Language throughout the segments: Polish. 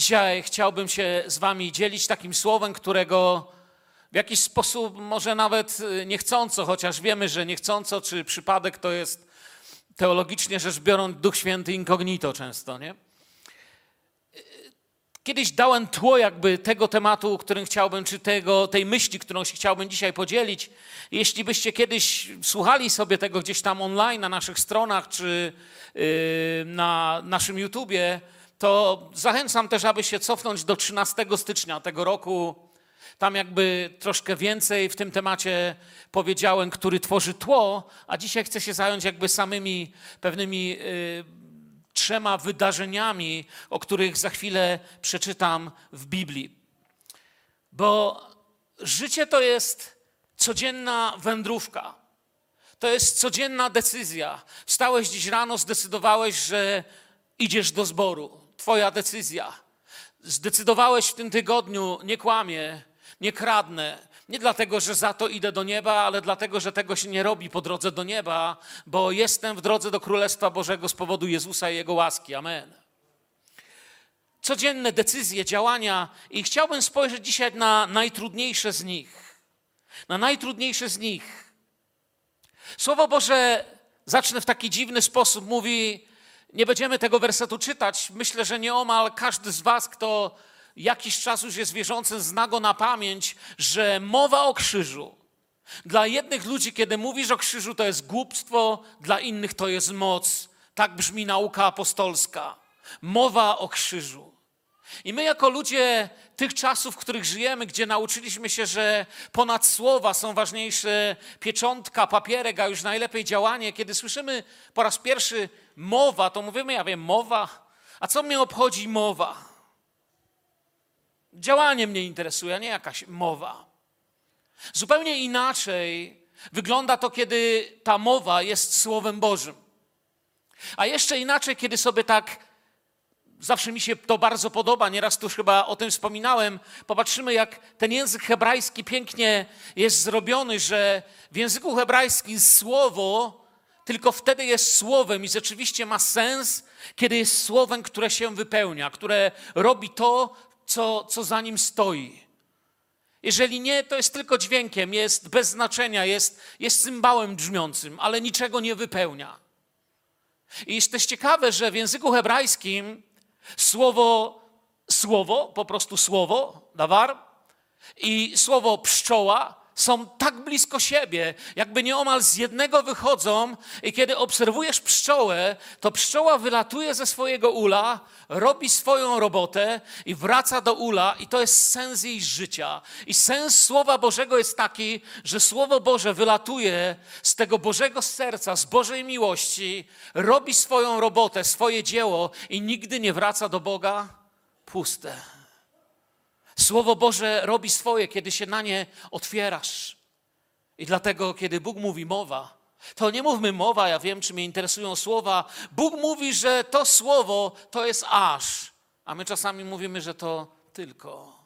Dzisiaj chciałbym się z Wami dzielić takim słowem, którego w jakiś sposób, może nawet y, niechcąco, chociaż wiemy, że niechcąco czy przypadek to jest teologicznie rzecz biorąc Duch Święty incognito często, nie? Kiedyś dałem tło jakby tego tematu, którym chciałbym, czy tego, tej myśli, którą się chciałbym dzisiaj podzielić. Jeśli byście kiedyś słuchali sobie tego gdzieś tam online na naszych stronach, czy yy, na naszym YouTubie, to zachęcam też, aby się cofnąć do 13 stycznia tego roku. Tam jakby troszkę więcej w tym temacie powiedziałem, który tworzy tło, a dzisiaj chcę się zająć jakby samymi pewnymi yy, trzema wydarzeniami, o których za chwilę przeczytam w Biblii. Bo życie to jest codzienna wędrówka. To jest codzienna decyzja. Wstałeś dziś rano, zdecydowałeś, że idziesz do zboru. Twoja decyzja. Zdecydowałeś w tym tygodniu, nie kłamię, nie kradnę, nie dlatego, że za to idę do nieba, ale dlatego, że tego się nie robi po drodze do nieba, bo jestem w drodze do Królestwa Bożego z powodu Jezusa i Jego łaski. Amen. Codzienne decyzje, działania i chciałbym spojrzeć dzisiaj na najtrudniejsze z nich. Na najtrudniejsze z nich. Słowo Boże, zacznę w taki dziwny sposób, mówi, nie będziemy tego wersetu czytać. Myślę, że nieomal każdy z Was, kto jakiś czas już jest wierzący, zna go na pamięć, że mowa o krzyżu. Dla jednych ludzi, kiedy mówisz o krzyżu, to jest głupstwo, dla innych to jest moc. Tak brzmi nauka apostolska. Mowa o krzyżu. I my, jako ludzie tych czasów, w których żyjemy, gdzie nauczyliśmy się, że ponad słowa są ważniejsze pieczątka, papierek, a już najlepiej działanie, kiedy słyszymy po raz pierwszy mowa, to mówimy, ja wiem, mowa. A co mnie obchodzi mowa? Działanie mnie interesuje, a nie jakaś mowa. Zupełnie inaczej wygląda to, kiedy ta mowa jest Słowem Bożym. A jeszcze inaczej, kiedy sobie tak, zawsze mi się to bardzo podoba, nieraz tu już chyba o tym wspominałem, popatrzymy, jak ten język hebrajski pięknie jest zrobiony, że w języku hebrajskim słowo tylko wtedy jest słowem i rzeczywiście ma sens, kiedy jest słowem, które się wypełnia, które robi to, co, co za nim stoi. Jeżeli nie, to jest tylko dźwiękiem, jest bez znaczenia, jest, jest cymbałem brzmiącym, ale niczego nie wypełnia. I jest też ciekawe, że w języku hebrajskim słowo słowo, po prostu słowo, dawar, i słowo pszczoła są tak blisko siebie, jakby nieomal z jednego wychodzą i kiedy obserwujesz pszczołę, to pszczoła wylatuje ze swojego ula, robi swoją robotę i wraca do ula i to jest sens jej życia. I sens Słowa Bożego jest taki, że Słowo Boże wylatuje z tego Bożego serca, z Bożej miłości, robi swoją robotę, swoje dzieło i nigdy nie wraca do Boga puste. Słowo Boże robi swoje, kiedy się na nie otwierasz. I dlatego, kiedy Bóg mówi mowa, to nie mówmy mowa, ja wiem, czy mnie interesują słowa. Bóg mówi, że to słowo to jest aż, a my czasami mówimy, że to tylko.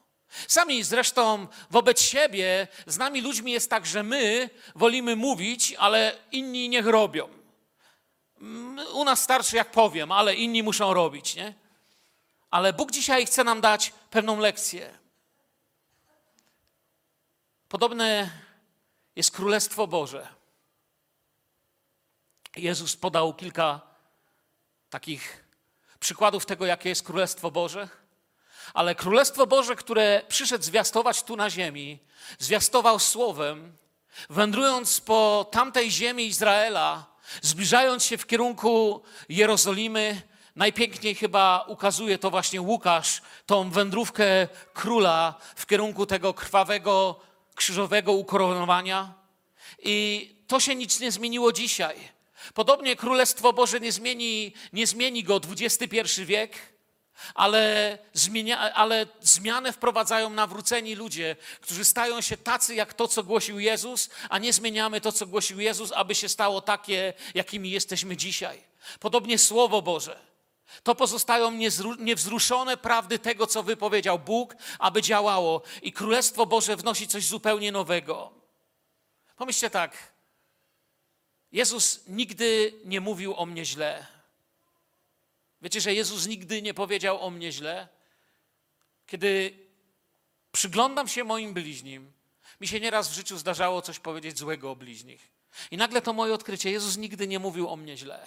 Sami zresztą wobec siebie, z nami ludźmi jest tak, że my wolimy mówić, ale inni niech robią. U nas starczy, jak powiem, ale inni muszą robić, nie? Ale Bóg dzisiaj chce nam dać pewną lekcję. Podobne jest Królestwo Boże. Jezus podał kilka takich przykładów tego, jakie jest Królestwo Boże. Ale Królestwo Boże, które przyszedł zwiastować tu na ziemi, zwiastował słowem, wędrując po tamtej ziemi Izraela, zbliżając się w kierunku Jerozolimy, najpiękniej chyba ukazuje to właśnie Łukasz, tą wędrówkę króla w kierunku tego krwawego krzyżowego ukoronowania. I to się nic nie zmieniło dzisiaj. Podobnie Królestwo Boże nie zmieni, nie zmieni go XXI wiek, ale, zmienia, ale zmianę wprowadzają nawróceni ludzie, którzy stają się tacy jak to, co głosił Jezus, a nie zmieniamy to, co głosił Jezus, aby się stało takie, jakimi jesteśmy dzisiaj. Podobnie Słowo Boże. To pozostają niewzruszone prawdy tego, co wypowiedział Bóg, aby działało. I Królestwo Boże wnosi coś zupełnie nowego. Pomyślcie tak. Jezus nigdy nie mówił o mnie źle. Wiecie, że Jezus nigdy nie powiedział o mnie źle? kiedy przyglądam się moim bliźnim, mi się nieraz w życiu zdarzało coś powiedzieć złego o bliźnich. I nagle to moje odkrycie: Jezus nigdy nie mówił o mnie źle.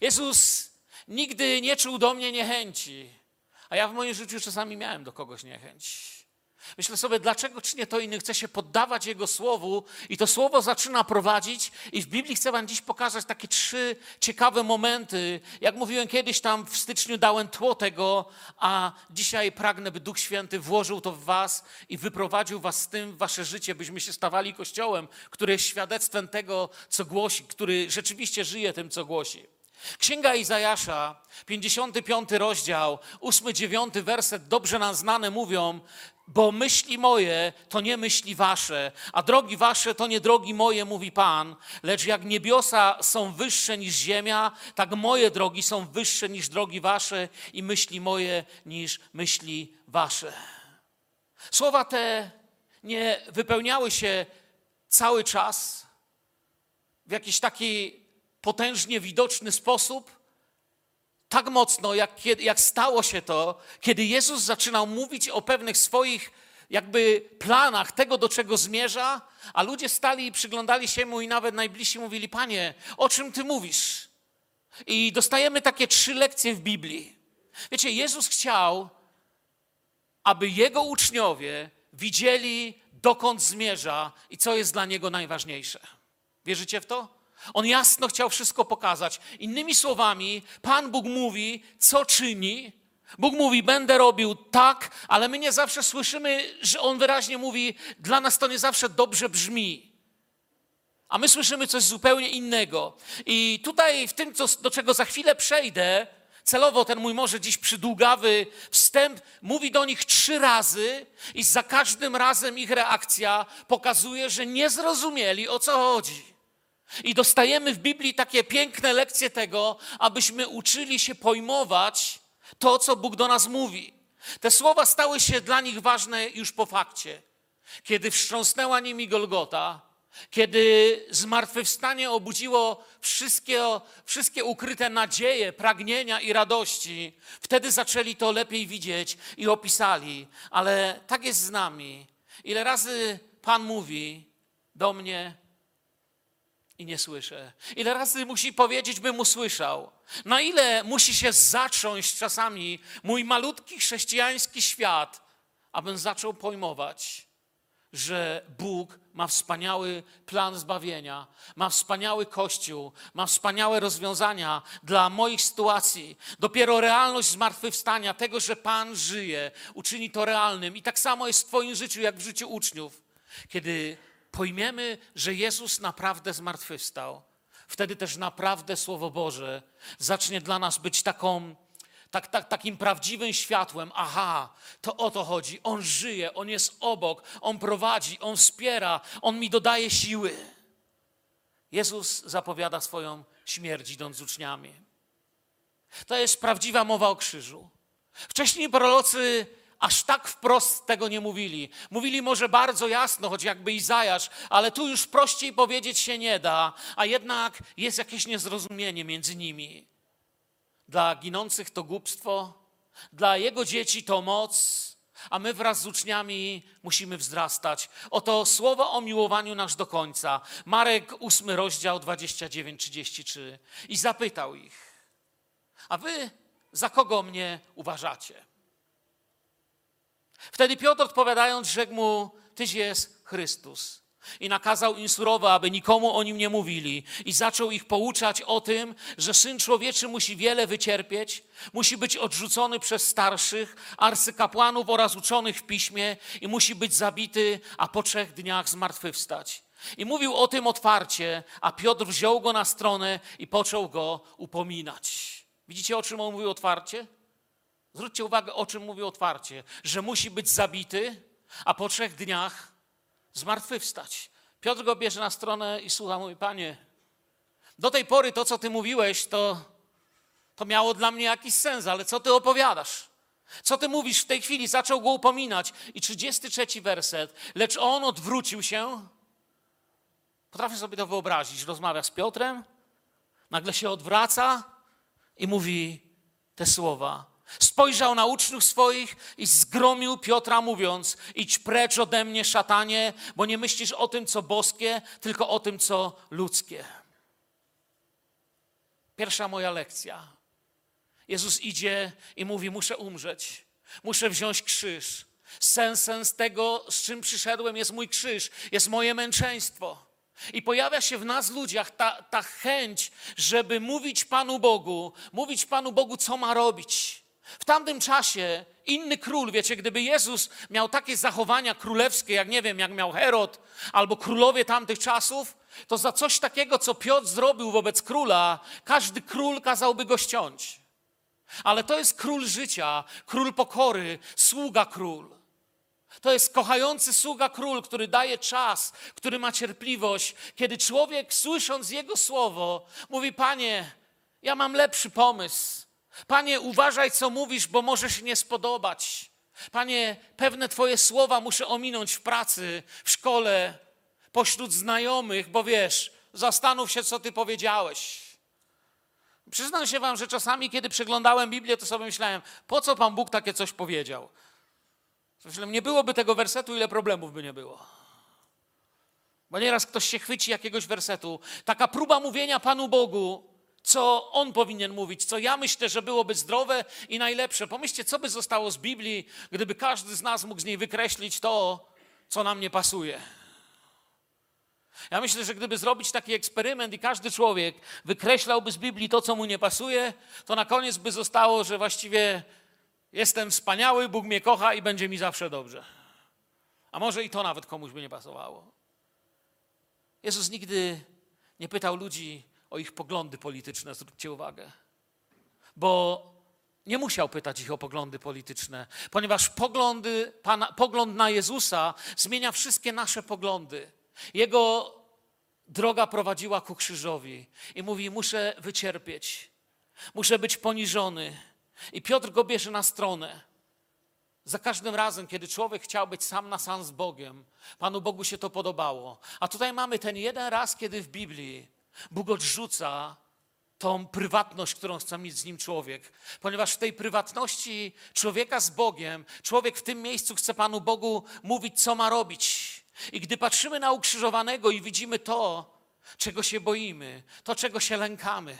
Jezus nigdy nie czuł do mnie niechęci. A ja w moim życiu czasami miałem do kogoś niechęć. Myślę sobie, dlaczego czynię to inny? Chcę się poddawać Jego słowu i to słowo zaczyna prowadzić. I w Biblii chcę Wam dziś pokazać takie trzy ciekawe momenty. Jak mówiłem kiedyś, tam w styczniu dałem tło tego, a dzisiaj pragnę, by Duch Święty włożył to w Was i wyprowadził Was z tym w Wasze życie, byśmy się stawali Kościołem, który jest świadectwem tego, co głosi, który rzeczywiście żyje tym, co głosi. Księga Izajasza, 55 rozdział, 8-9 werset, dobrze nam znane mówią, bo myśli moje to nie myśli wasze, a drogi wasze to nie drogi moje, mówi Pan, lecz jak niebiosa są wyższe niż ziemia, tak moje drogi są wyższe niż drogi wasze i myśli moje niż myśli wasze. Słowa te nie wypełniały się cały czas w jakiś taki potężnie widoczny sposób, tak mocno, jak, jak stało się to, kiedy Jezus zaczynał mówić o pewnych swoich jakby planach tego, do czego zmierza, a ludzie stali i przyglądali się mu i nawet najbliżsi mówili, Panie, o czym Ty mówisz? I dostajemy takie trzy lekcje w Biblii. Wiecie, Jezus chciał, aby Jego uczniowie widzieli, dokąd zmierza i co jest dla Niego najważniejsze. Wierzycie w to? On jasno chciał wszystko pokazać. Innymi słowami, Pan Bóg mówi, co czyni. Bóg mówi, będę robił tak, ale my nie zawsze słyszymy, że On wyraźnie mówi, dla nas to nie zawsze dobrze brzmi. A my słyszymy coś zupełnie innego. I tutaj, w tym, co, do czego za chwilę przejdę, celowo ten mój może dziś przydługawy wstęp mówi do nich trzy razy, i za każdym razem ich reakcja pokazuje, że nie zrozumieli o co chodzi. I dostajemy w Biblii takie piękne lekcje tego, abyśmy uczyli się pojmować to, co Bóg do nas mówi. Te słowa stały się dla nich ważne już po fakcie. Kiedy wstrząsnęła nimi Golgota, kiedy zmartwychwstanie obudziło wszystkie, wszystkie ukryte nadzieje, pragnienia i radości, wtedy zaczęli to lepiej widzieć i opisali. Ale tak jest z nami. Ile razy Pan mówi do mnie, i nie słyszę. Ile razy musi powiedzieć, bym usłyszał? Na ile musi się zacząć czasami mój malutki chrześcijański świat, abym zaczął pojmować, że Bóg ma wspaniały plan zbawienia, ma wspaniały kościół, ma wspaniałe rozwiązania dla moich sytuacji. Dopiero realność zmartwychwstania, tego, że Pan żyje, uczyni to realnym. I tak samo jest w Twoim życiu, jak w życiu uczniów. Kiedy pojmiemy, że Jezus naprawdę zmartwychwstał, wtedy też naprawdę Słowo Boże zacznie dla nas być taką, tak, tak, takim prawdziwym światłem. Aha, to o to chodzi. On żyje, On jest obok, On prowadzi, On wspiera, On mi dodaje siły. Jezus zapowiada swoją śmierć, idąc z uczniami. To jest prawdziwa mowa o krzyżu. Wcześniej prorocy aż tak wprost tego nie mówili. Mówili może bardzo jasno, choć jakby Izajasz, ale tu już prościej powiedzieć się nie da, a jednak jest jakieś niezrozumienie między nimi. Dla ginących to głupstwo, dla jego dzieci to moc, a my wraz z uczniami musimy wzrastać. Oto słowo o miłowaniu nasz do końca. Marek 8 rozdział 29-33. I zapytał ich, a wy za kogo mnie uważacie? Wtedy Piotr odpowiadając rzekł mu, Tyś jest Chrystus. I nakazał im surowo, aby nikomu o nim nie mówili. I zaczął ich pouczać o tym, że Syn Człowieczy musi wiele wycierpieć, musi być odrzucony przez starszych, arcykapłanów oraz uczonych w piśmie i musi być zabity, a po trzech dniach zmartwychwstać. I mówił o tym otwarcie, a Piotr wziął go na stronę i począł go upominać. Widzicie, o czym on mówił otwarcie? Zwróćcie uwagę, o czym mówię otwarcie, że musi być zabity, a po trzech dniach zmartwychwstać. Piotr go bierze na stronę i słucha, mówi, panie, do tej pory to, co ty mówiłeś, to, to miało dla mnie jakiś sens, ale co ty opowiadasz? Co ty mówisz w tej chwili? Zaczął go upominać. I 33 werset. Lecz on odwrócił się. Potrafię sobie to wyobrazić. Rozmawia z Piotrem, nagle się odwraca i mówi te słowa Spojrzał na uczniów swoich i zgromił Piotra, mówiąc: Idź precz ode mnie, szatanie, bo nie myślisz o tym, co boskie, tylko o tym, co ludzkie. Pierwsza moja lekcja. Jezus idzie i mówi: Muszę umrzeć, muszę wziąć krzyż. Sensem z tego, z czym przyszedłem, jest mój krzyż, jest moje męczeństwo. I pojawia się w nas ludziach ta, ta chęć, żeby mówić Panu Bogu, mówić Panu Bogu, co ma robić. W tamtym czasie inny król, wiecie, gdyby Jezus miał takie zachowania królewskie, jak nie wiem, jak miał Herod albo królowie tamtych czasów, to za coś takiego, co Piotr zrobił wobec króla, każdy król kazałby go ściąć. Ale to jest król życia, król pokory, sługa król. To jest kochający sługa król, który daje czas, który ma cierpliwość. Kiedy człowiek, słysząc jego słowo, mówi: Panie, ja mam lepszy pomysł. Panie, uważaj, co mówisz, bo może się nie spodobać. Panie, pewne Twoje słowa muszę ominąć w pracy, w szkole, pośród znajomych, bo wiesz, zastanów się, co Ty powiedziałeś. Przyznam się Wam, że czasami, kiedy przeglądałem Biblię, to sobie myślałem, po co Pan Bóg takie coś powiedział? Myślałem, nie byłoby tego wersetu, ile problemów by nie było. Bo nieraz ktoś się chwyci jakiegoś wersetu. Taka próba mówienia Panu Bogu, co On powinien mówić, co ja myślę, że byłoby zdrowe i najlepsze. Pomyślcie, co by zostało z Biblii, gdyby każdy z nas mógł z niej wykreślić to, co nam nie pasuje. Ja myślę, że gdyby zrobić taki eksperyment i każdy człowiek wykreślałby z Biblii to, co mu nie pasuje, to na koniec by zostało, że właściwie jestem wspaniały, Bóg mnie kocha i będzie mi zawsze dobrze. A może i to nawet komuś by nie pasowało. Jezus nigdy nie pytał ludzi o ich poglądy polityczne, zwróćcie uwagę. Bo nie musiał pytać ich o poglądy polityczne, ponieważ poglądy, Pana, pogląd na Jezusa zmienia wszystkie nasze poglądy. Jego droga prowadziła ku krzyżowi i mówi: Muszę wycierpieć, muszę być poniżony. I Piotr go bierze na stronę. Za każdym razem, kiedy człowiek chciał być sam na sam z Bogiem, Panu Bogu się to podobało. A tutaj mamy ten jeden raz, kiedy w Biblii Bóg odrzuca tą prywatność, którą chce mieć z nim człowiek. Ponieważ w tej prywatności człowieka z Bogiem, człowiek w tym miejscu chce Panu Bogu mówić, co ma robić. I gdy patrzymy na ukrzyżowanego i widzimy to, czego się boimy, to, czego się lękamy,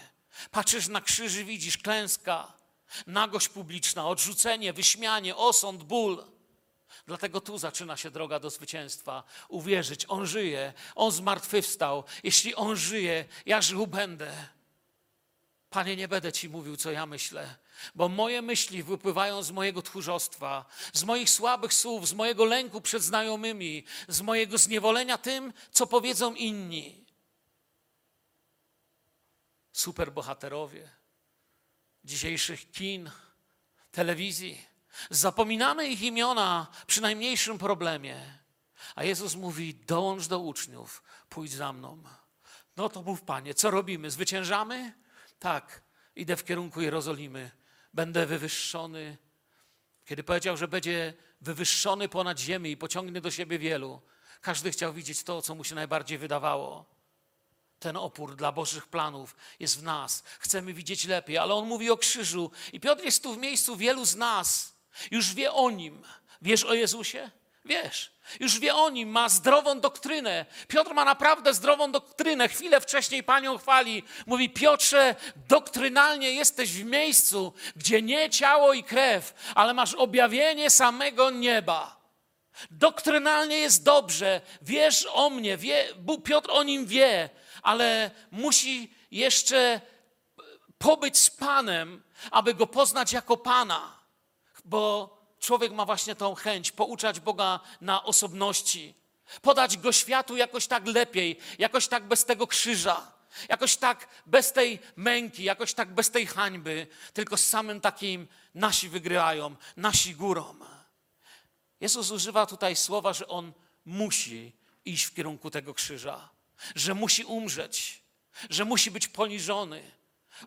patrzysz na krzyży, widzisz klęska, nagość publiczna, odrzucenie, wyśmianie, osąd, ból. Dlatego tu zaczyna się droga do zwycięstwa. Uwierzyć, On żyje, On zmartwychwstał. Jeśli On żyje, ja żył będę. Panie, nie będę Ci mówił, co ja myślę, bo moje myśli wypływają z mojego tchórzostwa, z moich słabych słów, z mojego lęku przed znajomymi, z mojego zniewolenia tym, co powiedzą inni. Superbohaterowie dzisiejszych kin, telewizji. Zapominamy ich imiona przy najmniejszym problemie. A Jezus mówi: dołącz do uczniów, pójdź za mną. No to mów, Panie, co robimy? Zwyciężamy? Tak, idę w kierunku Jerozolimy. Będę wywyższony. Kiedy powiedział, że będzie wywyższony ponad ziemię i pociągnie do siebie wielu, każdy chciał widzieć to, co mu się najbardziej wydawało. Ten opór dla Bożych planów jest w nas. Chcemy widzieć lepiej, ale on mówi o krzyżu. I Piotr jest tu w miejscu wielu z nas. Już wie o nim. Wiesz o Jezusie? Wiesz. Już wie o nim, ma zdrową doktrynę. Piotr ma naprawdę zdrową doktrynę. Chwilę wcześniej panią chwali. Mówi: Piotrze, doktrynalnie jesteś w miejscu, gdzie nie ciało i krew, ale masz objawienie samego nieba. Doktrynalnie jest dobrze. Wiesz o mnie, wie, Piotr o nim wie, ale musi jeszcze pobyć z Panem, aby go poznać jako Pana, bo człowiek ma właśnie tą chęć pouczać Boga na osobności, podać go światu jakoś tak lepiej, jakoś tak bez tego krzyża, jakoś tak bez tej męki, jakoś tak bez tej hańby, tylko z samym takim nasi wygrywają, nasi górą. Jezus używa tutaj słowa, że on musi iść w kierunku tego krzyża, że musi umrzeć, że musi być poniżony,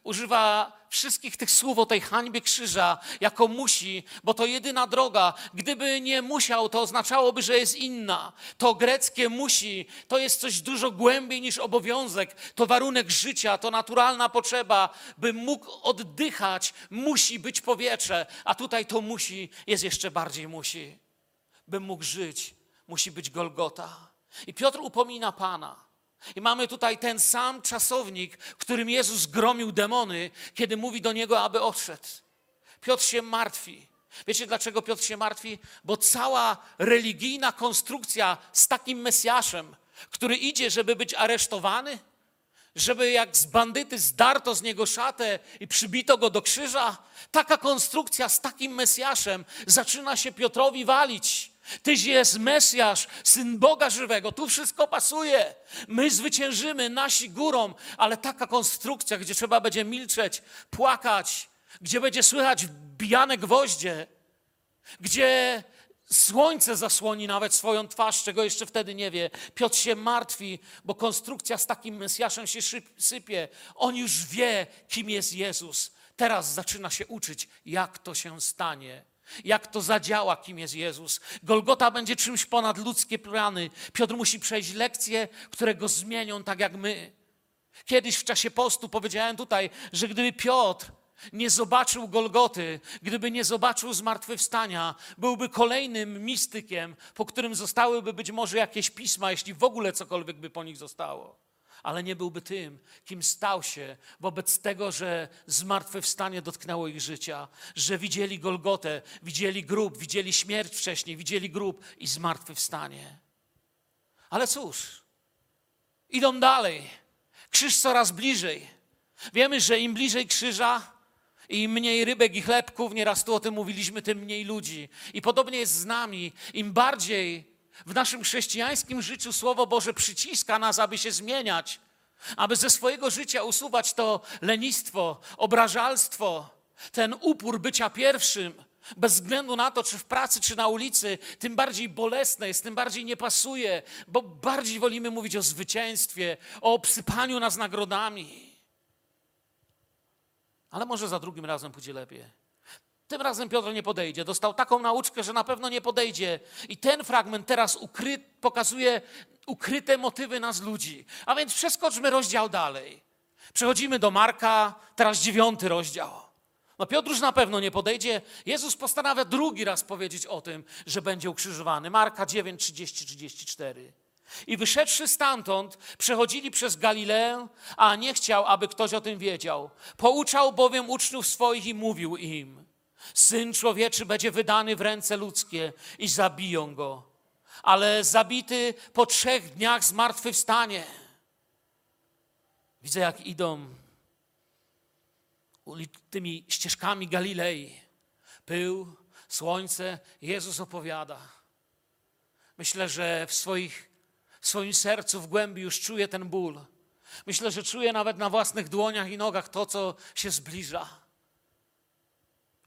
Używa wszystkich tych słów o tej hańbie krzyża jako musi, bo to jedyna droga. Gdyby nie musiał, to oznaczałoby, że jest inna. To greckie musi, to jest coś dużo głębiej niż obowiązek. To warunek życia, to naturalna potrzeba. By mógł oddychać, musi być powietrze, a tutaj to musi jest jeszcze bardziej musi. By mógł żyć, musi być Golgota. I Piotr upomina Pana. I mamy tutaj ten sam czasownik, którym Jezus gromił demony, kiedy mówi do niego, aby odszedł. Piotr się martwi. Wiecie dlaczego Piotr się martwi? Bo cała religijna konstrukcja z takim Mesjaszem, który idzie, żeby być aresztowany, żeby jak z bandyty zdarto z niego szatę i przybito go do krzyża, taka konstrukcja z takim Mesjaszem zaczyna się Piotrowi walić. Tyś jest Mesjasz, Syn Boga żywego. Tu wszystko pasuje. My zwyciężymy, nasi górą, ale taka konstrukcja, gdzie trzeba będzie milczeć, płakać, gdzie będzie słychać wbijane gwoździe, gdzie słońce zasłoni nawet swoją twarz, czego jeszcze wtedy nie wie. Piotr się martwi, bo konstrukcja z takim Mesjaszem się sypie. On już wie, kim jest Jezus. Teraz zaczyna się uczyć, jak to się stanie jak to zadziała, kim jest Jezus. Golgota będzie czymś ponad ludzkie plany. Piotr musi przejść lekcje, które go zmienią tak jak my. Kiedyś w czasie postu powiedziałem tutaj, że gdyby Piotr nie zobaczył Golgoty, gdyby nie zobaczył zmartwychwstania, byłby kolejnym mistykiem, po którym zostałyby być może jakieś pisma, jeśli w ogóle cokolwiek by po nich zostało ale nie byłby tym, kim stał się wobec tego, że zmartwychwstanie dotknęło ich życia, że widzieli Golgotę, widzieli grób, widzieli śmierć wcześniej, widzieli grób i zmartwychwstanie. Ale cóż, idą dalej. Krzyż coraz bliżej. Wiemy, że im bliżej krzyża, im mniej rybek i chlebków, nieraz tu o tym mówiliśmy, tym mniej ludzi. I podobnie jest z nami. Im bardziej w naszym chrześcijańskim życiu Słowo Boże przyciska nas, aby się zmieniać, aby ze swojego życia usuwać to lenistwo, obrażalstwo, ten upór bycia pierwszym, bez względu na to, czy w pracy, czy na ulicy, tym bardziej bolesne jest, tym bardziej nie pasuje, bo bardziej wolimy mówić o zwycięstwie, o obsypaniu nas nagrodami. Ale może za drugim razem pójdzie lepiej. Tym razem Piotr nie podejdzie. Dostał taką nauczkę, że na pewno nie podejdzie. I ten fragment teraz ukry, pokazuje ukryte motywy nas ludzi. A więc przeskoczmy rozdział dalej. Przechodzimy do Marka, teraz dziewiąty rozdział. No Piotr już na pewno nie podejdzie. Jezus postanawia drugi raz powiedzieć o tym, że będzie ukrzyżowany. Marka 9, 30, 34. I wyszedłszy stamtąd, przechodzili przez Galileę, a nie chciał, aby ktoś o tym wiedział. Pouczał bowiem uczniów swoich i mówił im – Syn człowieczy będzie wydany w ręce ludzkie i zabiją go. Ale zabity po trzech dniach zmartwychwstanie. Widzę, jak idą tymi ścieżkami Galilei. Pył, słońce, Jezus opowiada. Myślę, że w, swoich, w swoim sercu, w głębi już czuje ten ból. Myślę, że czuje nawet na własnych dłoniach i nogach to, co się zbliża.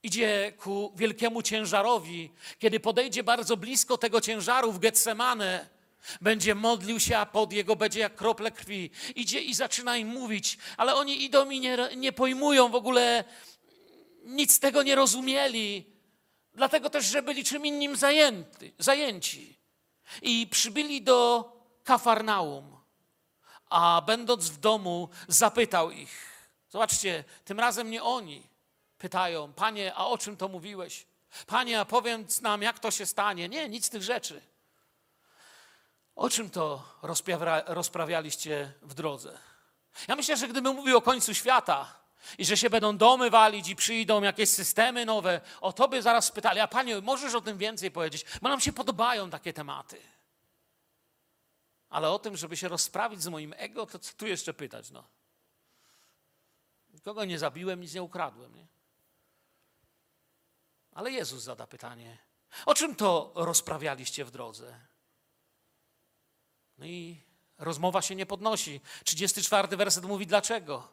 Idzie ku wielkiemu ciężarowi. Kiedy podejdzie bardzo blisko tego ciężaru w Getsemane, będzie modlił się, a pod jego będzie jak krople krwi. Idzie i zaczyna im mówić, ale oni idą i nie, nie pojmują w ogóle, nic tego nie rozumieli. Dlatego też, że byli czym innym zajęty, zajęci. I przybyli do Kafarnaum, a będąc w domu, zapytał ich. Zobaczcie, tym razem nie oni pytają, Panie, a o czym to mówiłeś? Panie, a powiedz nam, jak to się stanie? Nie, nic z tych rzeczy. O czym to rozprawialiście w drodze? Ja myślę, że gdybym mówił o końcu świata i że się będą domy walić i przyjdą jakieś systemy nowe, o to by zaraz spytali, a Panie, możesz o tym więcej powiedzieć? Bo nam się podobają takie tematy. Ale o tym, żeby się rozprawić z moim ego, to co tu jeszcze pytać, no? Nikogo nie zabiłem, nic nie ukradłem, nie? Ale Jezus zada pytanie: O czym to rozprawialiście w drodze? No i rozmowa się nie podnosi. 34 werset mówi dlaczego.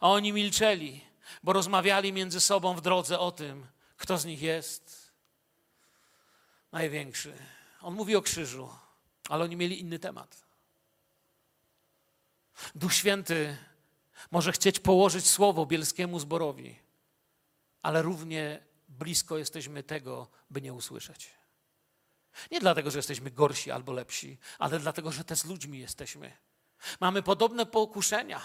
A oni milczeli, bo rozmawiali między sobą w drodze o tym, kto z nich jest największy. On mówi o krzyżu, ale oni mieli inny temat. Duch Święty Może chcieć położyć słowo bielskiemu zborowi, ale równie blisko jesteśmy tego, by nie usłyszeć. Nie dlatego, że jesteśmy gorsi albo lepsi, ale dlatego, że też z ludźmi jesteśmy. Mamy podobne pokuszenia.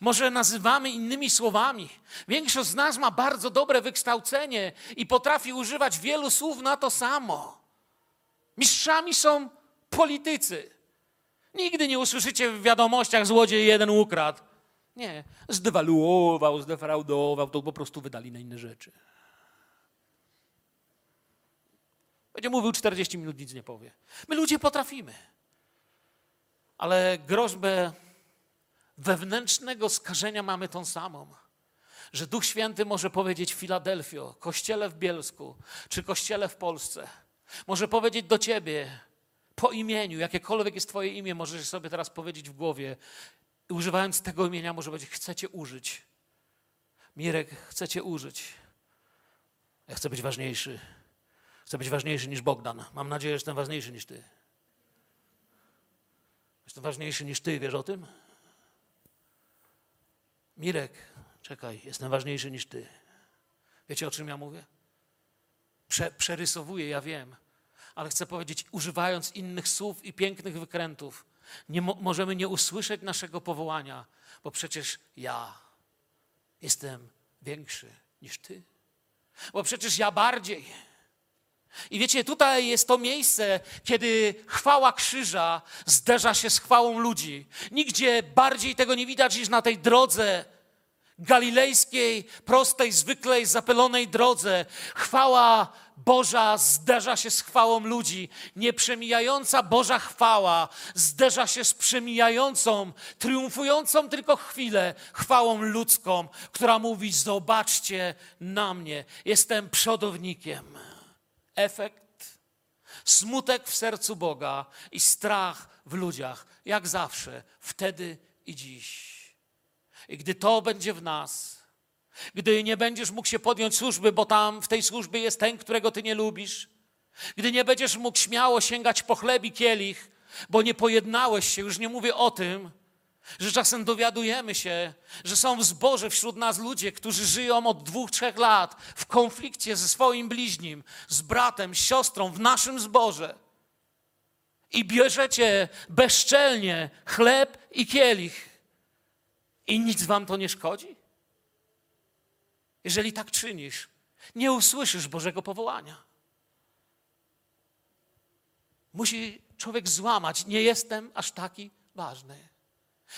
Może nazywamy innymi słowami. Większość z nas ma bardzo dobre wykształcenie i potrafi używać wielu słów na to samo. Mistrzami są politycy. Nigdy nie usłyszycie w wiadomościach złodziej jeden ukradł. Nie, zdewaluował, zdefraudował, to po prostu wydali na inne rzeczy. Będzie mówił 40 minut, nic nie powie. My ludzie potrafimy. Ale groźbę wewnętrznego skażenia mamy tą samą. Że Duch Święty może powiedzieć Filadelfio, kościele w Bielsku, czy kościele w Polsce. Może powiedzieć do ciebie po imieniu, jakiekolwiek jest twoje imię, możesz sobie teraz powiedzieć w głowie. I używając tego imienia może powiedzieć, chcecie użyć. Mirek, chcecie użyć. Ja chcę być ważniejszy. Chcę być ważniejszy niż Bogdan. Mam nadzieję, że jestem ważniejszy niż ty. Jestem ważniejszy niż ty, wiesz o tym? Mirek, czekaj, jestem ważniejszy niż ty. Wiecie o czym ja mówię? Prze, przerysowuję, ja wiem, ale chcę powiedzieć, używając innych słów i pięknych wykrętów, nie mo możemy nie usłyszeć naszego powołania, bo przecież ja jestem większy niż ty. Bo przecież ja bardziej. I wiecie, tutaj jest to miejsce, kiedy chwała krzyża zderza się z chwałą ludzi. Nigdzie bardziej tego nie widać niż na tej drodze galilejskiej, prostej, zwykłej, zapylonej drodze. Chwała Boża zderza się z chwałą ludzi. Nieprzemijająca Boża chwała zderza się z przemijającą, triumfującą tylko chwilę chwałą ludzką, która mówi: Zobaczcie na mnie, jestem przodownikiem. Efekt? Smutek w sercu Boga i strach w ludziach, jak zawsze, wtedy i dziś. I gdy to będzie w nas, gdy nie będziesz mógł się podjąć służby, bo tam w tej służbie jest ten, którego ty nie lubisz, gdy nie będziesz mógł śmiało sięgać po chleb i kielich, bo nie pojednałeś się, już nie mówię o tym, że czasem dowiadujemy się, że są w zborze wśród nas ludzie, którzy żyją od dwóch, trzech lat w konflikcie ze swoim bliźnim, z bratem, z siostrą w naszym zborze. I bierzecie bezczelnie chleb i kielich. I nic wam to nie szkodzi? Jeżeli tak czynisz, nie usłyszysz Bożego powołania. Musi człowiek złamać. Nie jestem aż taki ważny.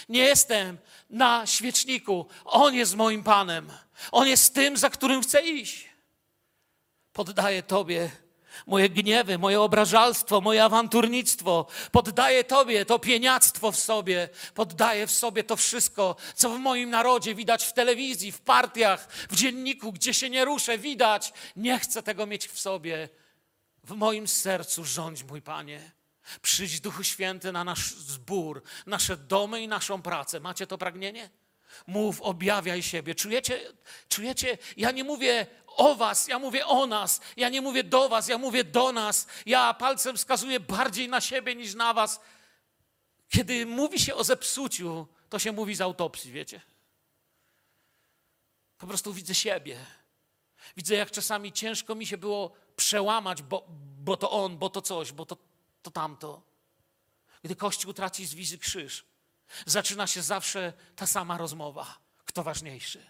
Nie jestem na świeczniku. On jest moim Panem. On jest tym, za którym chcę iść. Poddaję Tobie moje gniewy, moje obrażalstwo, moje awanturnictwo. Poddaję Tobie to pieniactwo w sobie. Poddaję w sobie to wszystko, co w moim narodzie widać w telewizji, w partiach, w dzienniku, gdzie się nie ruszę, widać. Nie chcę tego mieć w sobie. W moim sercu rządź, mój Panie. Przyjdź Duchu Święty na nasz zbór, nasze domy i naszą pracę. Macie to pragnienie? Mów, objawiaj siebie. Czujecie, czujecie? Ja nie mówię o was, ja mówię o nas. Ja nie mówię do was, ja mówię do nas. Ja palcem wskazuję bardziej na siebie niż na was. Kiedy mówi się o zepsuciu, to się mówi z autopsji, wiecie? Po prostu widzę siebie. Widzę, jak czasami ciężko mi się było przełamać, bo, bo to on, bo to coś, bo to to tamto. Gdy Kościół traci z wizy krzyż, zaczyna się zawsze ta sama rozmowa. Kto ważniejszy?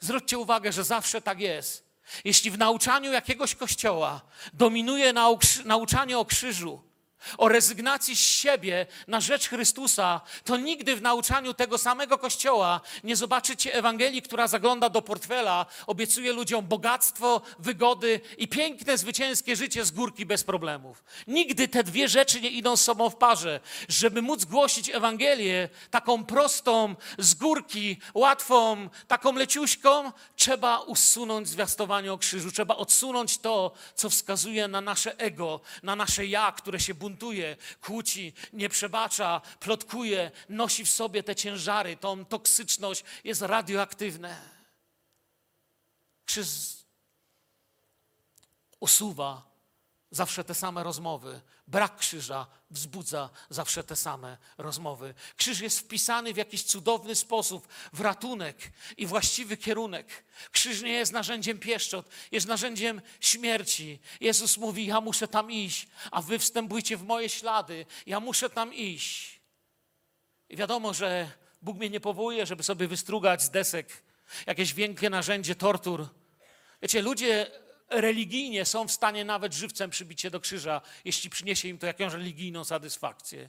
Zwróćcie uwagę, że zawsze tak jest. Jeśli w nauczaniu jakiegoś kościoła dominuje nauczanie o krzyżu, o rezygnacji z siebie na rzecz Chrystusa, to nigdy w nauczaniu tego samego Kościoła nie zobaczycie Ewangelii, która zagląda do portfela, obiecuje ludziom bogactwo, wygody i piękne, zwycięskie życie z górki bez problemów. Nigdy te dwie rzeczy nie idą z sobą w parze. Żeby móc głosić Ewangelię taką prostą, z górki, łatwą, taką leciuśką, trzeba usunąć zwiastowanie o krzyżu, trzeba odsunąć to, co wskazuje na nasze ego, na nasze ja, które się buntuje buntuje, kłóci, nie przebacza, plotkuje, nosi w sobie te ciężary, tą toksyczność, jest radioaktywne. Krzyż usuwa zawsze te same rozmowy. Brak krzyża wzbudza zawsze te same rozmowy. Krzyż jest wpisany w jakiś cudowny sposób w ratunek i właściwy kierunek. Krzyż nie jest narzędziem pieszczot, jest narzędziem śmierci. Jezus mówi: Ja muszę tam iść, a wy wstępujcie w moje ślady. Ja muszę tam iść. I wiadomo, że Bóg mnie nie powołuje, żeby sobie wystrugać z desek jakieś wielkie narzędzie tortur. Wiecie, ludzie religijnie są w stanie nawet żywcem przybić się do krzyża, jeśli przyniesie im to jakąś religijną satysfakcję.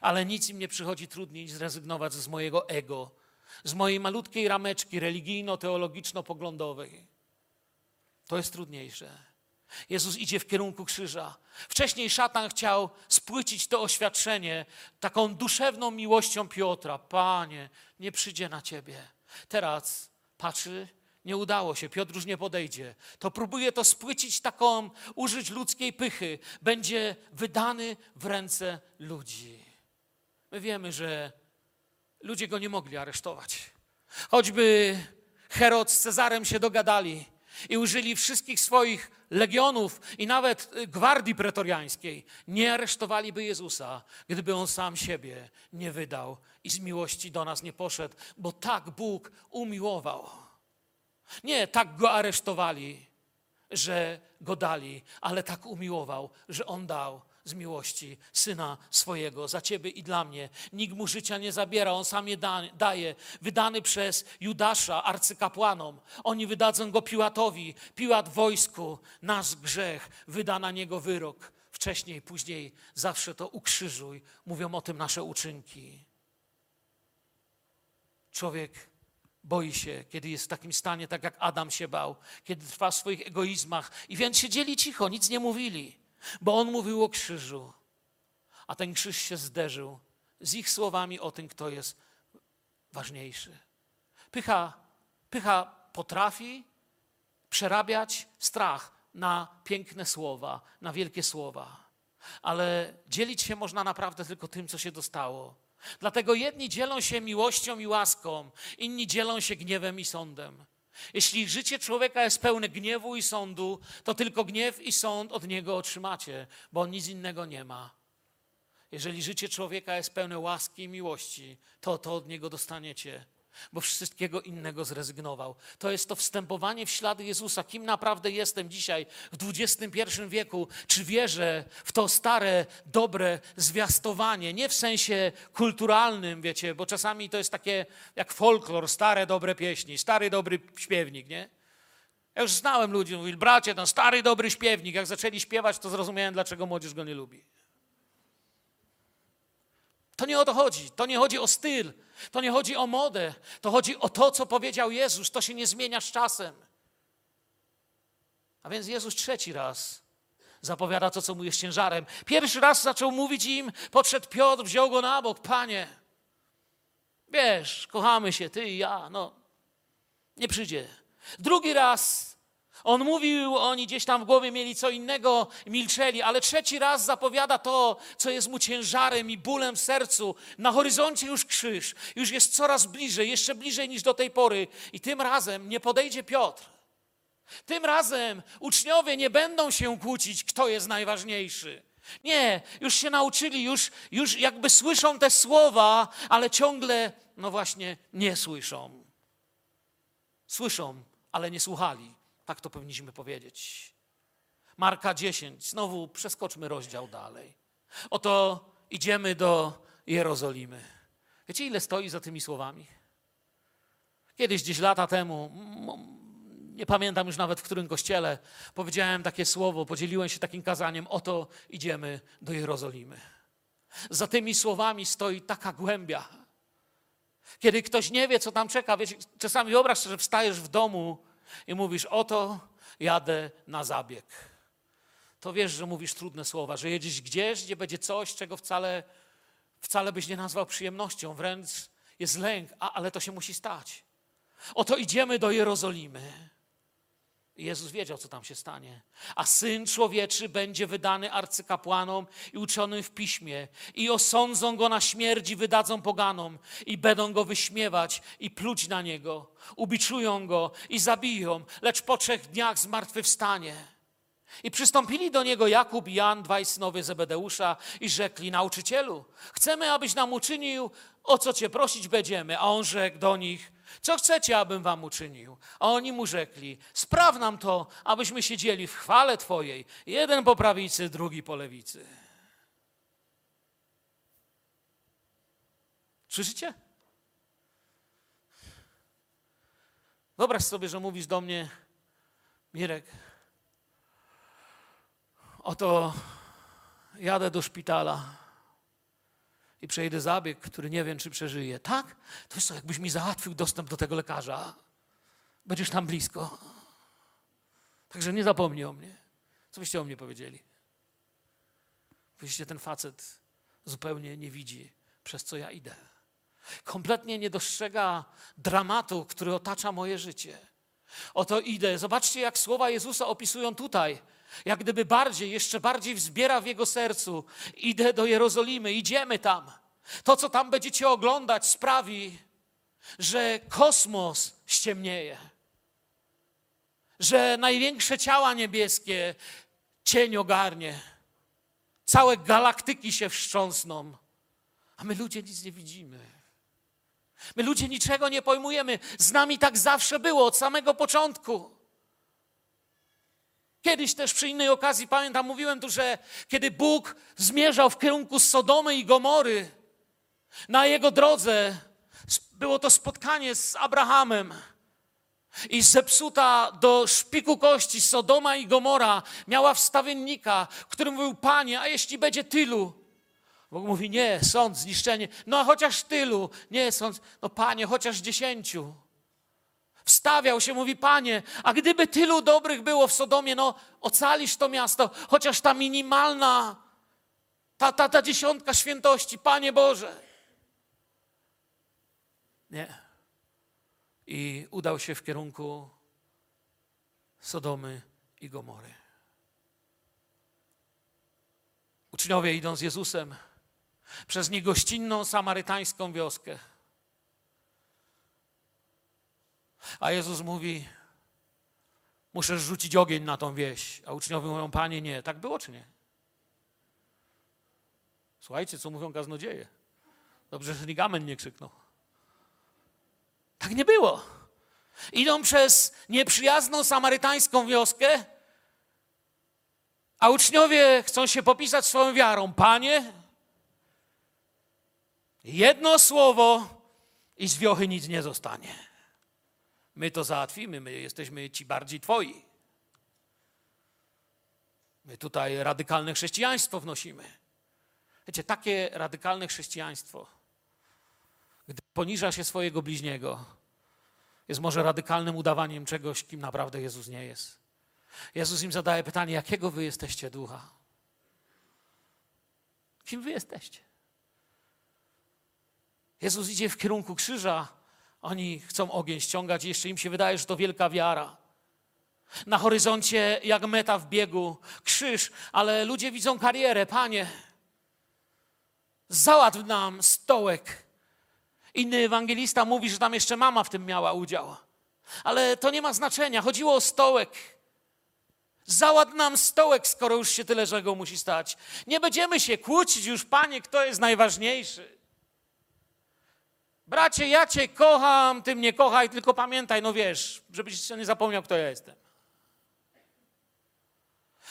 Ale nic im nie przychodzi trudniej niż zrezygnować z mojego ego, z mojej malutkiej rameczki religijno-teologiczno-poglądowej. To jest trudniejsze. Jezus idzie w kierunku krzyża. Wcześniej szatan chciał spłycić to oświadczenie taką duszewną miłością Piotra. Panie, nie przyjdzie na ciebie. Teraz patrzy, nie udało się, Piotr już nie podejdzie. To próbuje to spłycić taką, użyć ludzkiej pychy. Będzie wydany w ręce ludzi. My wiemy, że ludzie go nie mogli aresztować. Choćby Herod z Cezarem się dogadali i użyli wszystkich swoich legionów i nawet gwardii pretoriańskiej, nie aresztowaliby Jezusa, gdyby on sam siebie nie wydał i z miłości do nas nie poszedł, bo tak Bóg umiłował. Nie tak go aresztowali, że go dali, ale tak umiłował, że on dał z miłości syna swojego za ciebie i dla mnie. Nikt mu życia nie zabiera, on sam je da, daje. Wydany przez Judasza, arcykapłanom. Oni wydadzą go Piłatowi. Piłat wojsku, nasz grzech, wyda na niego wyrok. Wcześniej, później, zawsze to ukrzyżuj. Mówią o tym nasze uczynki. Człowiek boi się, kiedy jest w takim stanie, tak jak Adam się bał, kiedy trwa w swoich egoizmach i więc siedzieli cicho, nic nie mówili, bo on mówił o krzyżu, a ten krzyż się zderzył z ich słowami o tym, kto jest ważniejszy. Pycha, pycha potrafi przerabiać strach na piękne słowa, na wielkie słowa, ale dzielić się można naprawdę tylko tym, co się dostało. Dlatego jedni dzielą się miłością i łaską, inni dzielą się gniewem i sądem. Jeśli życie człowieka jest pełne gniewu i sądu, to tylko gniew i sąd od niego otrzymacie, bo on nic innego nie ma. Jeżeli życie człowieka jest pełne łaski i miłości, to to od niego dostaniecie bo wszystkiego innego zrezygnował. To jest to wstępowanie w ślady Jezusa. Kim naprawdę jestem dzisiaj w XXI wieku? Czy wierzę w to stare, dobre zwiastowanie? Nie w sensie kulturalnym, wiecie, bo czasami to jest takie jak folklor, stare, dobre pieśni, stary, dobry śpiewnik, nie? Ja już znałem ludzi, mówili, bracie, ten stary, dobry śpiewnik. Jak zaczęli śpiewać, to zrozumiałem, dlaczego młodzież go nie lubi. To nie o to chodzi. To nie chodzi o styl. To nie chodzi o modę. To chodzi o to, co powiedział Jezus. To się nie zmienia z czasem. A więc Jezus trzeci raz zapowiada to, co mu jest ciężarem. Pierwszy raz zaczął mówić im, podszedł Piotr, wziął go na bok. Panie, wiesz, kochamy się, ty i ja, no, nie przyjdzie. Drugi raz on mówił, oni gdzieś tam w głowie mieli co innego, milczeli, ale trzeci raz zapowiada to, co jest mu ciężarem i bólem w sercu. Na horyzoncie już krzyż, już jest coraz bliżej, jeszcze bliżej niż do tej pory. I tym razem nie podejdzie Piotr. Tym razem uczniowie nie będą się kłócić, kto jest najważniejszy. Nie, już się nauczyli, już, już jakby słyszą te słowa, ale ciągle, no właśnie, nie słyszą. Słyszą, ale nie słuchali. Tak to powinniśmy powiedzieć. Marka 10. Znowu przeskoczmy rozdział dalej. Oto idziemy do Jerozolimy. Wiecie, ile stoi za tymi słowami? Kiedyś, gdzieś lata temu, nie pamiętam już nawet w którym kościele, powiedziałem takie słowo, podzieliłem się takim kazaniem: Oto idziemy do Jerozolimy. Za tymi słowami stoi taka głębia. Kiedy ktoś nie wie, co tam czeka, wiecie, czasami wyobraź sobie, że wstajesz w domu i mówisz: Oto jadę na zabieg. To wiesz, że mówisz trudne słowa, że jedziesz gdzieś, gdzie będzie coś, czego wcale, wcale byś nie nazwał przyjemnością, wręcz jest lęk, a, ale to się musi stać. Oto idziemy do Jerozolimy. Jezus wiedział, co tam się stanie. A syn człowieczy będzie wydany arcykapłanom i uczonym w piśmie, i osądzą go na śmierć i wydadzą poganom, i będą go wyśmiewać i pluć na niego. Ubiczują go i zabiją, lecz po trzech dniach zmartwychwstanie. I przystąpili do niego Jakub i Jan, dwaj synowie Zebedeusza, i rzekli: Nauczycielu, chcemy, abyś nam uczynił, o co cię prosić będziemy. A on rzekł do nich: Co chcecie, abym wam uczynił? A oni mu rzekli: Spraw nam to, abyśmy siedzieli w chwale Twojej, jeden po prawicy, drugi po lewicy. Słyszycie? Wyobraź sobie, że mówisz do mnie, Mirek, oto jadę do szpitala i przejdę zabieg, który nie wiem, czy przeżyję. Tak? To jest to, jakbyś mi załatwił dostęp do tego lekarza. Będziesz tam blisko. Także nie zapomnij o mnie. Co byście o mnie powiedzieli? Wyście ten facet zupełnie nie widzi, przez co ja idę. Kompletnie nie dostrzega dramatu, który otacza moje życie. Oto idę. Zobaczcie, jak słowa Jezusa opisują tutaj. Jak gdyby bardziej, jeszcze bardziej wzbiera w jego sercu. Idę do Jerozolimy, idziemy tam. To, co tam będziecie oglądać, sprawi, że kosmos ściemnieje. Że największe ciała niebieskie cień ogarnie. Całe galaktyki się wstrząsną, a my ludzie nic nie widzimy. My ludzie niczego nie pojmujemy. Z nami tak zawsze było od samego początku. Kiedyś też przy innej okazji, pamiętam, mówiłem tu, że kiedy Bóg zmierzał w kierunku Sodomy i Gomory, na jego drodze było to spotkanie z Abrahamem. I zepsuta do szpiku kości Sodoma i Gomora miała wstawiennika, który mówił: Panie, a jeśli będzie tylu? Bóg mówi: Nie, sąd, zniszczenie. No a chociaż tylu, nie sąd, no panie, chociaż dziesięciu. Wstawiał się, mówi: Panie, a gdyby tylu dobrych było w Sodomie, no ocalisz to miasto, chociaż ta minimalna, ta, ta, ta dziesiątka świętości, Panie Boże. Nie i udał się w kierunku Sodomy i Gomory. Uczniowie idą z Jezusem przez niegościnną samarytańską wioskę. A Jezus mówi: Muszę rzucić ogień na tą wieś. A uczniowie mówią: Panie, nie. Tak było czy nie? Słuchajcie, co mówią kaznodzieje. Dobrze, że Nigamen nie krzyknął. Tak nie było. Idą przez nieprzyjazną samarytańską wioskę, a uczniowie chcą się popisać swoją wiarą. Panie, jedno słowo i z wiochy nic nie zostanie. My to załatwimy, my jesteśmy ci bardziej twoi. My tutaj radykalne chrześcijaństwo wnosimy. Wiecie, takie radykalne chrześcijaństwo gdy poniża się swojego bliźniego, jest może radykalnym udawaniem czegoś, kim naprawdę Jezus nie jest. Jezus im zadaje pytanie, jakiego wy jesteście ducha? Kim wy jesteście? Jezus idzie w kierunku krzyża, oni chcą ogień ściągać jeszcze im się wydaje, że to wielka wiara. Na horyzoncie, jak meta w biegu, krzyż, ale ludzie widzą karierę. Panie, załatw nam stołek Inny ewangelista mówi, że tam jeszcze mama w tym miała udział. Ale to nie ma znaczenia. Chodziło o stołek. Załad nam stołek, skoro już się tyle czego musi stać. Nie będziemy się kłócić już, panie, kto jest najważniejszy. Bracie, ja cię kocham, ty mnie kochaj, tylko pamiętaj, no wiesz, żebyś się nie zapomniał, kto ja jestem.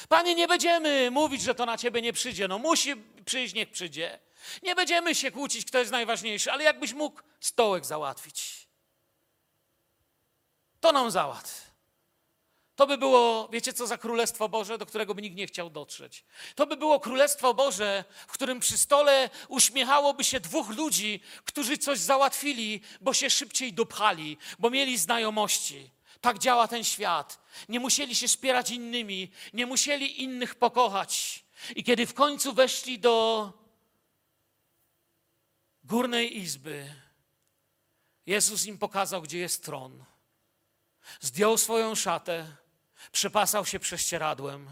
Panie, nie będziemy mówić, że to na ciebie nie przyjdzie. No musi przyjść, niech przyjdzie. Nie będziemy się kłócić, kto jest najważniejszy, ale jakbyś mógł stołek załatwić. To nam załatw. To by było, wiecie co, za Królestwo Boże, do którego by nikt nie chciał dotrzeć. To by było Królestwo Boże, w którym przy stole uśmiechałoby się dwóch ludzi, którzy coś załatwili, bo się szybciej dopchali, bo mieli znajomości. Tak działa ten świat. Nie musieli się spierać innymi, nie musieli innych pokochać. I kiedy w końcu weszli do górnej izby, Jezus im pokazał, gdzie jest tron. Zdjął swoją szatę, przepasał się prześcieradłem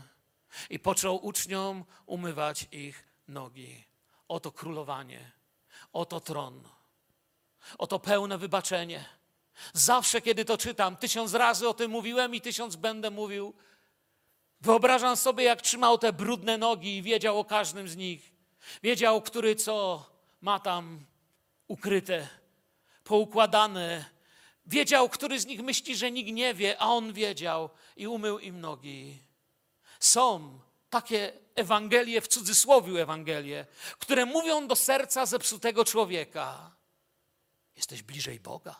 i począł uczniom umywać ich nogi. Oto królowanie, oto tron, oto pełne wybaczenie. Zawsze, kiedy to czytam, tysiąc razy o tym mówiłem i tysiąc będę mówił, Wyobrażam sobie, jak trzymał te brudne nogi i wiedział o każdym z nich. Wiedział, który co ma tam ukryte, poukładane. Wiedział, który z nich myśli, że nikt nie wie, a on wiedział i umył im nogi. Są takie Ewangelie, w cudzysłowie Ewangelie, które mówią do serca zepsutego człowieka. Jesteś bliżej Boga.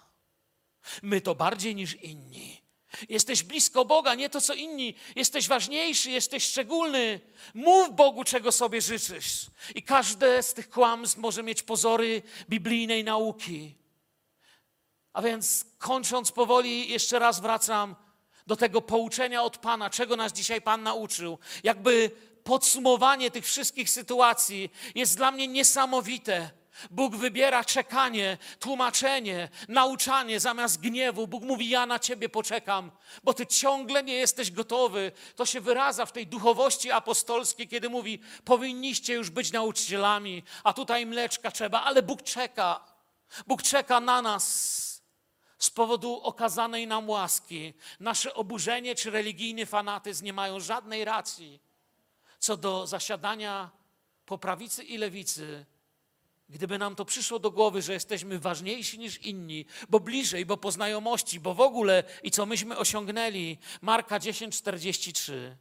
My to bardziej niż inni. Jesteś blisko Boga, nie to co inni. Jesteś ważniejszy, jesteś szczególny. Mów Bogu, czego sobie życzysz. I każde z tych kłamstw może mieć pozory biblijnej nauki. A więc kończąc powoli, jeszcze raz wracam do tego pouczenia od Pana, czego nas dzisiaj Pan nauczył. Jakby podsumowanie tych wszystkich sytuacji jest dla mnie niesamowite. Bóg wybiera czekanie, tłumaczenie, nauczanie zamiast gniewu. Bóg mówi: Ja na ciebie poczekam, bo ty ciągle nie jesteś gotowy. To się wyraza w tej duchowości apostolskiej, kiedy mówi: Powinniście już być nauczycielami, a tutaj mleczka trzeba, ale Bóg czeka. Bóg czeka na nas z powodu okazanej nam łaski. Nasze oburzenie czy religijny fanatyzm nie mają żadnej racji co do zasiadania po prawicy i lewicy Gdyby nam to przyszło do głowy, że jesteśmy ważniejsi niż inni, bo bliżej, bo po znajomości, bo w ogóle i co myśmy osiągnęli. Marka 10, 43.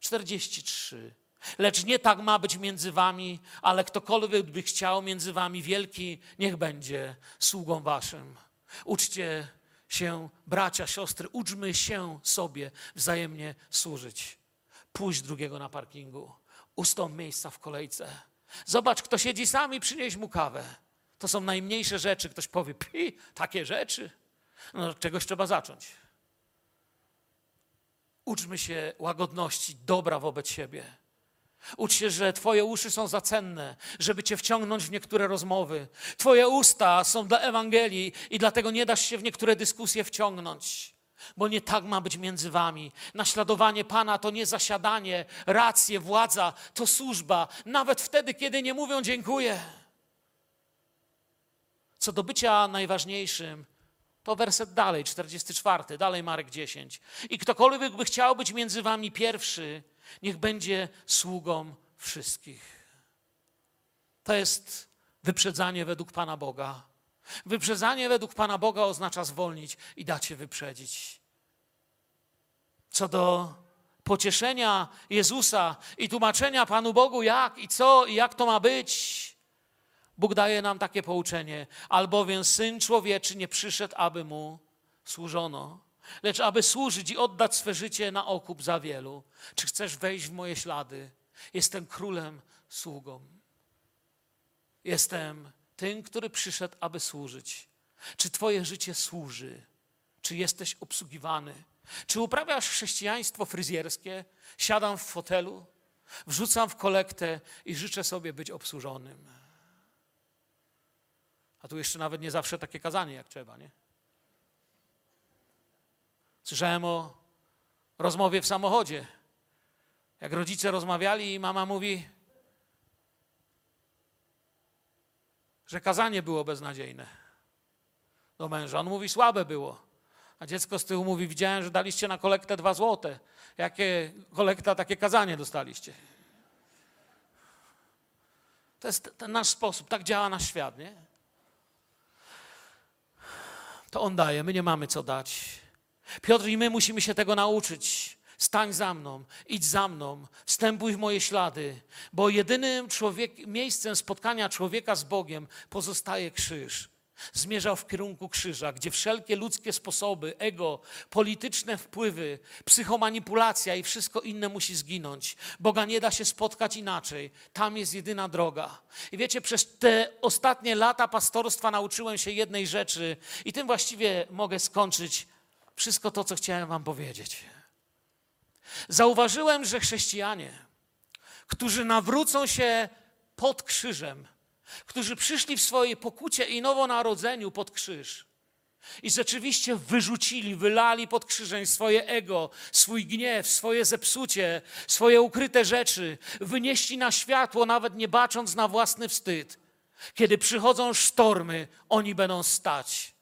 43. Lecz nie tak ma być między wami, ale ktokolwiek by chciał między wami wielki, niech będzie sługą waszym. Uczcie się, bracia, siostry, uczmy się sobie wzajemnie służyć. Pójść drugiego na parkingu, ustąp miejsca w kolejce Zobacz, kto siedzi sami, przynieś mu kawę. To są najmniejsze rzeczy. Ktoś powie, pi, takie rzeczy. No, czegoś trzeba zacząć. Uczmy się łagodności, dobra wobec siebie. Ucz się, że Twoje uszy są za cenne, żeby Cię wciągnąć w niektóre rozmowy. Twoje usta są dla Ewangelii i dlatego nie dasz się w niektóre dyskusje wciągnąć bo nie tak ma być między wami. Naśladowanie Pana to nie zasiadanie, racje, władza, to służba, nawet wtedy, kiedy nie mówią dziękuję. Co do bycia najważniejszym, to werset dalej, 44, dalej Marek 10. I ktokolwiek by chciał być między wami pierwszy, niech będzie sługą wszystkich. To jest wyprzedzanie według Pana Boga. Wyprzedzanie według Pana Boga oznacza zwolnić i dać się wyprzedzić. Co do pocieszenia Jezusa i tłumaczenia Panu Bogu, jak i co i jak to ma być, Bóg daje nam takie pouczenie. Albowiem Syn Człowieczy nie przyszedł, aby Mu służono, lecz aby służyć i oddać swe życie na okup za wielu. Czy chcesz wejść w moje ślady? Jestem królem, sługą. Jestem tym, który przyszedł, aby służyć. Czy Twoje życie służy? Czy jesteś obsługiwany? Czy uprawiasz chrześcijaństwo fryzjerskie? Siadam w fotelu, wrzucam w kolektę i życzę sobie być obsłużonym. A tu jeszcze nawet nie zawsze takie kazanie, jak trzeba, nie? Słyszałem o rozmowie w samochodzie. Jak rodzice rozmawiali i mama mówi, że kazanie było beznadziejne do męża. On mówi, słabe było. A dziecko z tyłu mówi, widziałem, że daliście na kolektę dwa złote. Jakie kolekta, takie kazanie dostaliście. To jest ten nasz sposób, tak działa nasz świat, nie? To On daje, my nie mamy co dać. Piotr i my musimy się tego nauczyć. Stań za mną, idź za mną, wstępuj w moje ślady, bo jedynym człowiek, miejscem spotkania człowieka z Bogiem pozostaje krzyż. Zmierzał w kierunku krzyża, gdzie wszelkie ludzkie sposoby, ego, polityczne wpływy, psychomanipulacja i wszystko inne musi zginąć. Boga nie da się spotkać inaczej. Tam jest jedyna droga. I wiecie, przez te ostatnie lata pastorstwa nauczyłem się jednej rzeczy, i tym właściwie mogę skończyć wszystko to, co chciałem Wam powiedzieć. Zauważyłem, że chrześcijanie, którzy nawrócą się pod krzyżem, którzy przyszli w swojej pokucie i nowonarodzeniu pod krzyż i rzeczywiście wyrzucili, wylali pod krzyżem swoje ego, swój gniew, swoje zepsucie, swoje ukryte rzeczy, wynieśli na światło, nawet nie bacząc na własny wstyd. Kiedy przychodzą sztormy, oni będą stać.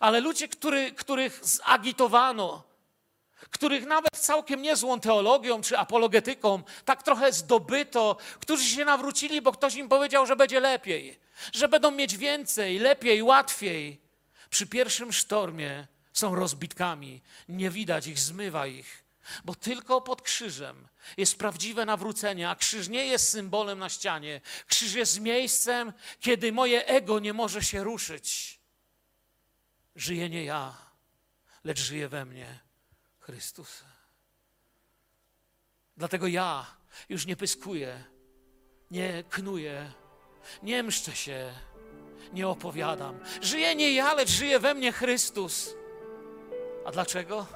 Ale ludzie, który, których zagitowano, których nawet całkiem niezłą teologią czy apologetyką tak trochę zdobyto, którzy się nawrócili, bo ktoś im powiedział, że będzie lepiej, że będą mieć więcej, lepiej, łatwiej. Przy pierwszym sztormie są rozbitkami, nie widać ich, zmywa ich, bo tylko pod krzyżem jest prawdziwe nawrócenie, a krzyż nie jest symbolem na ścianie. Krzyż jest miejscem, kiedy moje ego nie może się ruszyć. Żyje nie ja, lecz żyje we mnie Chrystus. Dlatego ja już nie pyskuję, nie knuję, nie mszczę się, nie opowiadam. Żyje nie ja, lecz żyje we mnie Chrystus. A dlaczego?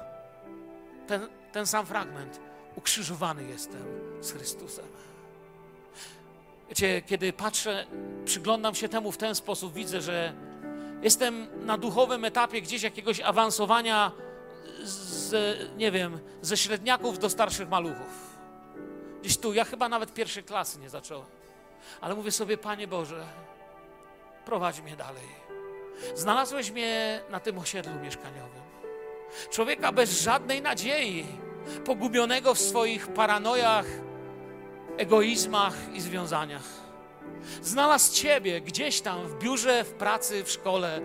Ten, ten sam fragment. Ukrzyżowany jestem z Chrystusem. Wiecie, kiedy patrzę, przyglądam się temu w ten sposób, widzę, że jestem na duchowym etapie gdzieś jakiegoś awansowania z, nie wiem, ze średniaków do starszych maluchów. Gdzieś tu, ja chyba nawet pierwszej klasy nie zacząłem. Ale mówię sobie, Panie Boże, prowadź mnie dalej. Znalazłeś mnie na tym osiedlu mieszkaniowym. Człowieka bez żadnej nadziei, pogubionego w swoich paranojach, egoizmach i związaniach. Znalazł Ciebie gdzieś tam w biurze, w pracy, w szkole.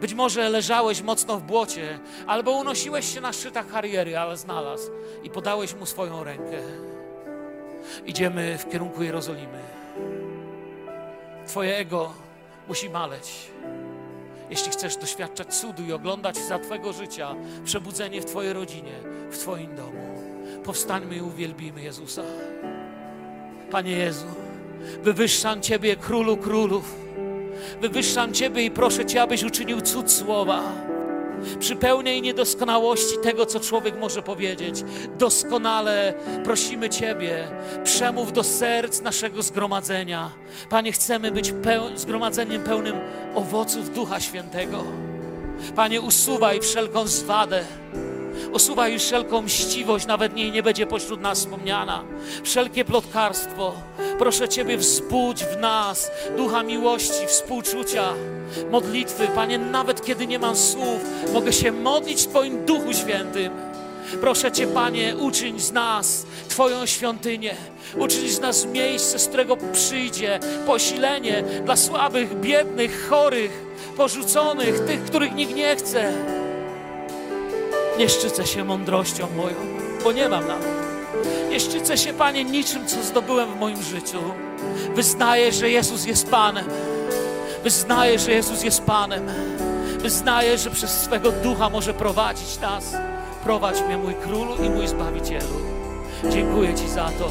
Być może leżałeś mocno w błocie, albo unosiłeś się na szczytach kariery, ale znalazł i podałeś mu swoją rękę. Idziemy w kierunku Jerozolimy. Twoje ego musi maleć. Jeśli chcesz doświadczać cudu i oglądać za Twojego życia przebudzenie w Twojej rodzinie, w Twoim domu, powstańmy i uwielbimy Jezusa. Panie Jezu, wywyższam Ciebie, Królu Królów. Wywyższam Ciebie i proszę Cię, abyś uczynił cud słowa przy pełnej niedoskonałości tego, co człowiek może powiedzieć. Doskonale prosimy Ciebie, przemów do serc naszego zgromadzenia. Panie, chcemy być peł zgromadzeniem pełnym owoców Ducha Świętego. Panie, usuwaj wszelką zwadę. Usuwaj wszelką mściwość, nawet niej nie będzie pośród nas wspomniana. Wszelkie plotkarstwo. Proszę Ciebie, wzbudź w nas ducha miłości, współczucia, modlitwy. Panie, nawet kiedy nie mam słów, mogę się modlić w Twoim Duchu Świętym. Proszę Cię, Panie, uczyń z nas Twoją świątynię. Uczyń z nas miejsce, z którego przyjdzie posilenie dla słabych, biednych, chorych, porzuconych, tych, których nikt nie chce. Nie szczycę się mądrością moją, bo nie mam nawet. Nie szczycę się, Panie, niczym, co zdobyłem w moim życiu. Wyznaję, że Jezus jest Panem. Wyznaję, że Jezus jest Panem. Wyznaję, że przez swego ducha może prowadzić nas. Prowadź mnie, mój królu i mój zbawicielu. Dziękuję Ci za to.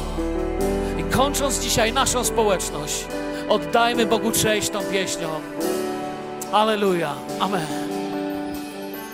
I kończąc dzisiaj naszą społeczność, oddajmy Bogu cześć tą pieśnią. Aleluja. Amen.